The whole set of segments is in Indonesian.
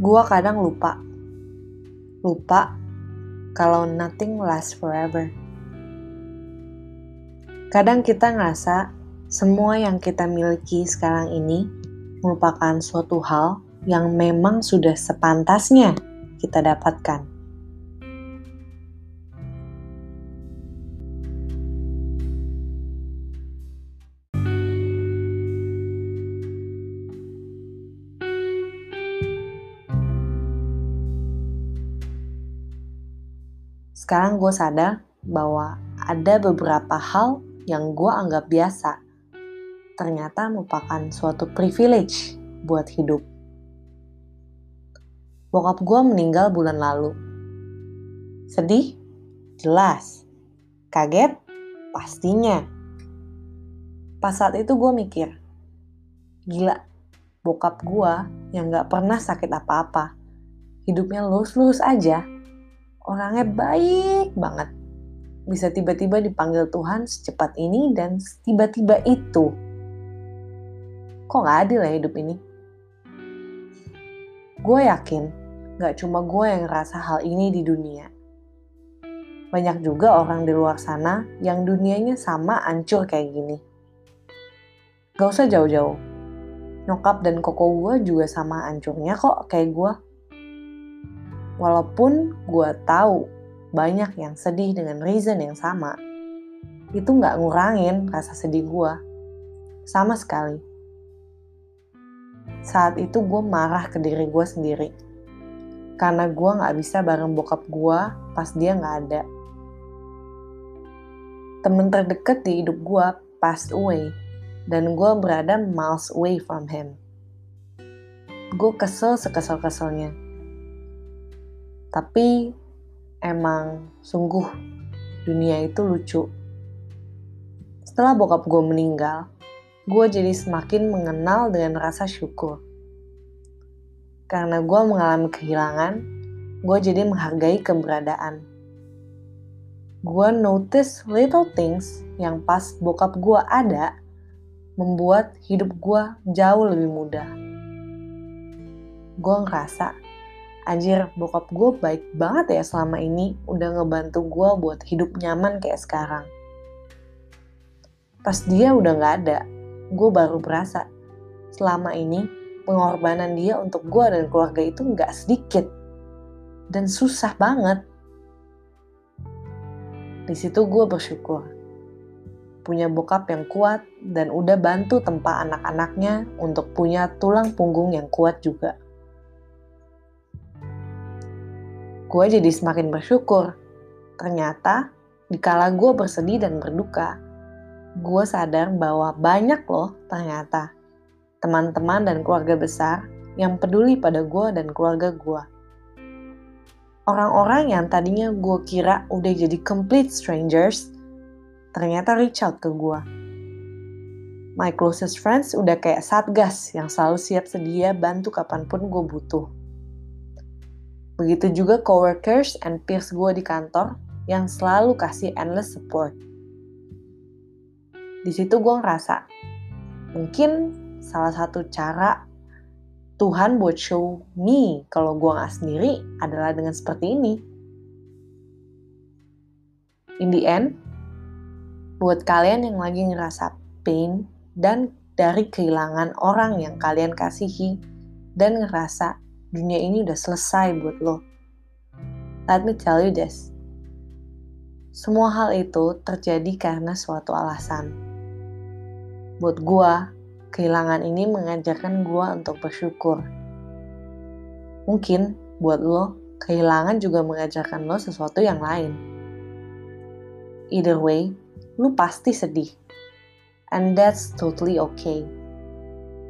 Gua kadang lupa. Lupa kalau nothing lasts forever. Kadang kita ngerasa semua yang kita miliki sekarang ini merupakan suatu hal yang memang sudah sepantasnya kita dapatkan. Sekarang gue sadar bahwa ada beberapa hal yang gue anggap biasa, ternyata merupakan suatu privilege buat hidup. Bokap gue meninggal bulan lalu. Sedih? Jelas. Kaget? Pastinya. Pas saat itu gue mikir, gila, bokap gue yang gak pernah sakit apa-apa. Hidupnya lurus-lurus aja, orangnya baik banget. Bisa tiba-tiba dipanggil Tuhan secepat ini dan tiba-tiba itu. Kok gak adil ya hidup ini? Gue yakin gak cuma gue yang ngerasa hal ini di dunia. Banyak juga orang di luar sana yang dunianya sama ancur kayak gini. Gak usah jauh-jauh. Nyokap dan koko gue juga sama ancurnya kok kayak gue. Walaupun gue tahu banyak yang sedih dengan reason yang sama, itu nggak ngurangin rasa sedih gue. Sama sekali. Saat itu gue marah ke diri gue sendiri. Karena gue nggak bisa bareng bokap gue pas dia nggak ada. Temen terdekat di hidup gue passed away, dan gue berada miles away from him. Gue kesel sekesel-keselnya tapi emang sungguh dunia itu lucu. Setelah bokap gue meninggal, gue jadi semakin mengenal dengan rasa syukur. Karena gue mengalami kehilangan, gue jadi menghargai keberadaan. Gue notice little things yang pas bokap gue ada, membuat hidup gue jauh lebih mudah. Gue ngerasa anjir bokap gue baik banget ya selama ini udah ngebantu gue buat hidup nyaman kayak sekarang. Pas dia udah gak ada, gue baru berasa selama ini pengorbanan dia untuk gue dan keluarga itu gak sedikit dan susah banget. Di situ gue bersyukur punya bokap yang kuat dan udah bantu tempa anak-anaknya untuk punya tulang punggung yang kuat juga. Gue jadi semakin bersyukur. Ternyata, dikala gue bersedih dan berduka, gue sadar bahwa banyak loh ternyata teman-teman dan keluarga besar yang peduli pada gue dan keluarga gue. Orang-orang yang tadinya gue kira udah jadi complete strangers, ternyata reach out ke gue. My closest friends udah kayak satgas yang selalu siap sedia bantu kapan pun gue butuh. Begitu juga coworkers and peers gue di kantor yang selalu kasih endless support. Di situ gue ngerasa, mungkin salah satu cara Tuhan buat show me kalau gue gak sendiri adalah dengan seperti ini. In the end, buat kalian yang lagi ngerasa pain dan dari kehilangan orang yang kalian kasihi dan ngerasa dunia ini udah selesai buat lo. Let me tell you this. Semua hal itu terjadi karena suatu alasan. Buat gua, kehilangan ini mengajarkan gua untuk bersyukur. Mungkin buat lo, kehilangan juga mengajarkan lo sesuatu yang lain. Either way, lo pasti sedih. And that's totally okay.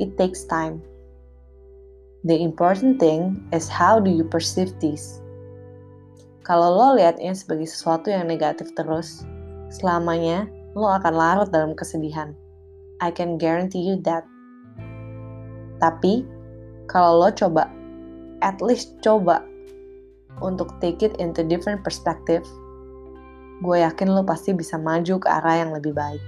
It takes time The important thing is how do you perceive this. Kalau lo lihatnya sebagai sesuatu yang negatif terus, selamanya lo akan larut dalam kesedihan. I can guarantee you that. Tapi, kalau lo coba, at least coba untuk take it into different perspective, gue yakin lo pasti bisa maju ke arah yang lebih baik.